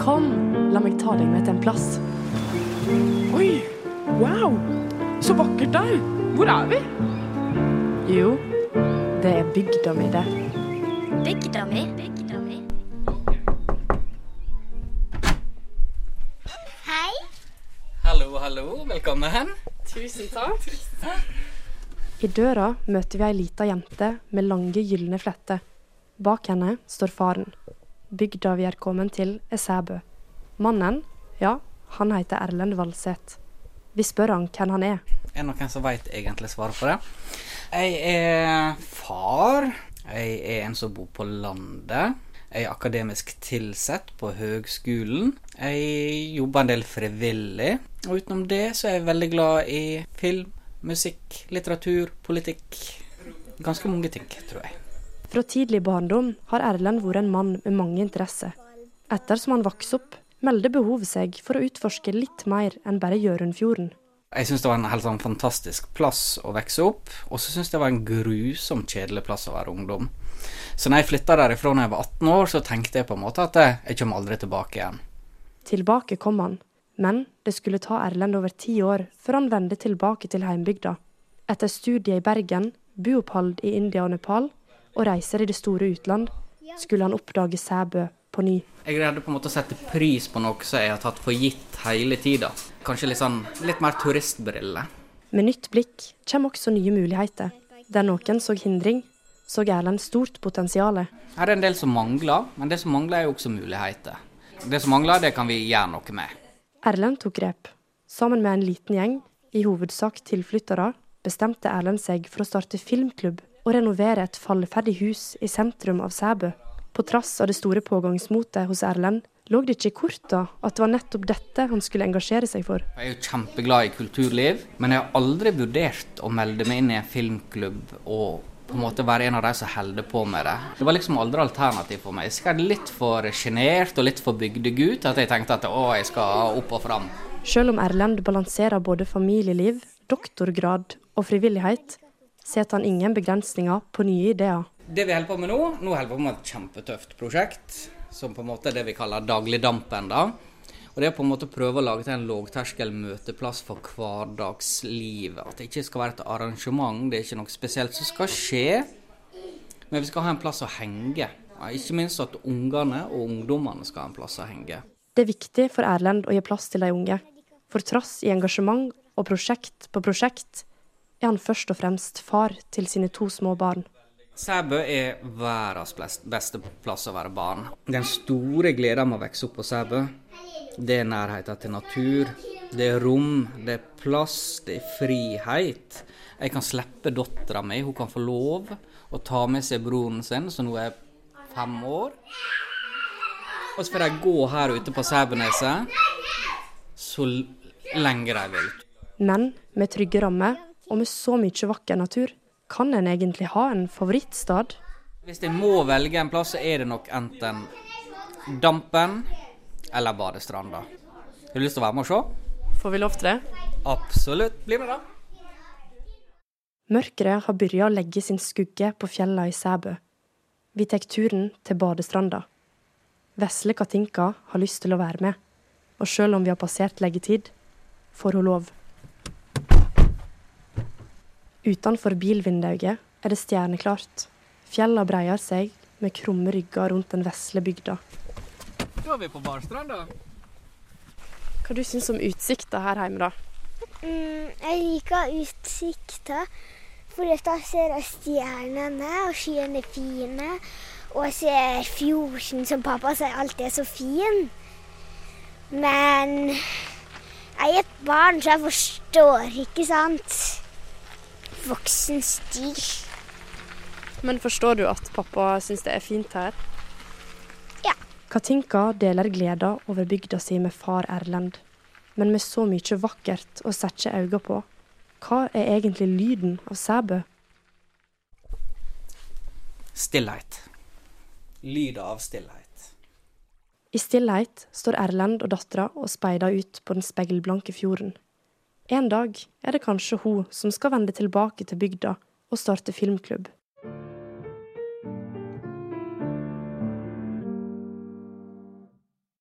Kom, la meg ta deg med til en plass. Oi, wow, så vakkert der. Hvor er vi? Jo, det er bygda mi, det. Bygda mi. Bygda mi. Hei. Hallo, hallo. Velkommen. Tusen takk. I døra møter vi ei lita jente med lange, gylne fletter. Bak henne står faren. Bygda vi er kommet til, er Sæbø. Mannen, ja, han heter Erlend Valseth. Vi spør han hvem han er. Er det noen som veit egentlig svaret på det? Jeg er far. Jeg er en som bor på landet. Jeg er akademisk tilsett på høgskolen. Jeg jobber en del frivillig. Og utenom det så er jeg veldig glad i film, musikk, litteratur, politikk. Ganske mange ting, tror jeg. Fra tidlig barndom har Erlend vært en mann med mange interesser. Ettersom han vokste opp, melder behovet seg for å utforske litt mer enn bare Hjørundfjorden. Jeg syns det var en helt sånn fantastisk plass å vokse opp, og så syns jeg det var en grusomt kjedelig plass å være ungdom. Så når jeg flytta derifra da jeg var 18 år, så tenkte jeg på en måte at jeg kommer aldri tilbake igjen. Tilbake kom han, men det skulle ta Erlend over ti år før han vendte tilbake til heimbygda. Etter studiet i Bergen, buopphold i India og Nepal og reiser i det store utland, skulle han oppdage Sæbø på ny. Jeg greide på en måte å sette pris på noe som jeg har tatt for gitt hele tida. Kanskje litt sånn litt mer turistbriller. Med nytt blikk kommer også nye muligheter. Der noen så hindring, så Erlend stort potensial. Her er en del som mangler, men det som mangler er jo også muligheter. Det som mangler, det kan vi gjøre noe med. Erlend tok grep. Sammen med en liten gjeng, i hovedsak tilflyttere, bestemte Erlend seg for å starte filmklubb og renovere et falleferdig hus i sentrum av Sæbø. På trass av det store pågangsmotet hos Erlend, lå det ikke i korta at det var nettopp dette han skulle engasjere seg for. Jeg er jo kjempeglad i kulturliv, men jeg har aldri vurdert å melde meg inn i en filmklubb og på en måte være en av de som holder på med det. Det var liksom aldri alternativ for meg. Jeg skal litt for sjenert og litt for bygdegutt at jeg tenkte at å, jeg skal opp og fram. Selv om Erlend balanserer både familieliv, doktorgrad og frivillighet, setter han ingen begrensninger på nye ideer. Det vi holder på med nå, nå holder vi på med et kjempetøft prosjekt, som på en måte er det vi kaller dagligdampen. da. Og Det er på en måte å prøve å lage til en lågterskel møteplass for hverdagslivet. At det ikke skal være et arrangement, det er ikke noe spesielt som skal skje. Men vi skal ha en plass å henge. Ikke minst at ungene og ungdommene skal ha en plass å henge. Det er viktig for Erlend å gi plass til de unge. For trass i engasjement og prosjekt på prosjekt, er han først og fremst far til sine to små barn. Sæbø er verdens beste plass å være barn. Den store gleden med å vokse opp på Sæbø, det er nærheten til natur. Det er rom, det er plass, det er frihet. Jeg kan slippe dattera mi, hun kan få lov å ta med seg broren sin, som nå er fem år. Og så får de gå her ute på Sæbøneset så lenge de vil. Men med trygge rammer og med så mye vakker natur, kan en egentlig ha en favorittstad? Hvis jeg må velge en plass, så er det nok enten Dampen eller badestranda. Har du lyst til å være med og se? Får vi lov til det? Absolutt. Bli med, da. Mørket har begynt å legge sin skugge på fjella i Sæbø. Vi tar turen til badestranda. Vesle Katinka har lyst til å være med, og selv om vi har passert leggetid, får hun lov. Utenfor bilvinduet er det stjerneklart. Fjella breier seg med krumme rygger rundt den vesle bygda. Da er vi på Barstranda. Hva du syns om utsikta her hjemme, da? Mm, jeg liker utsikta, for da ser jeg stjernene, og skyene er fine. Og jeg ser fjorden, som pappa sier alltid er så fin. Men jeg er et barn, så jeg forstår, ikke sant? Voksen stil. Men forstår du at pappa syns det er fint her? Ja. Katinka deler gleda over bygda si med far Erlend. Men med så mye vakkert å sette øynene på, hva er egentlig lyden av Sæbø? Stillhet. Lyden av stillhet. I stillhet står Erlend og dattera og speider ut på den speilblanke fjorden. En dag er det kanskje hun som skal vende tilbake til bygda og starte filmklubb.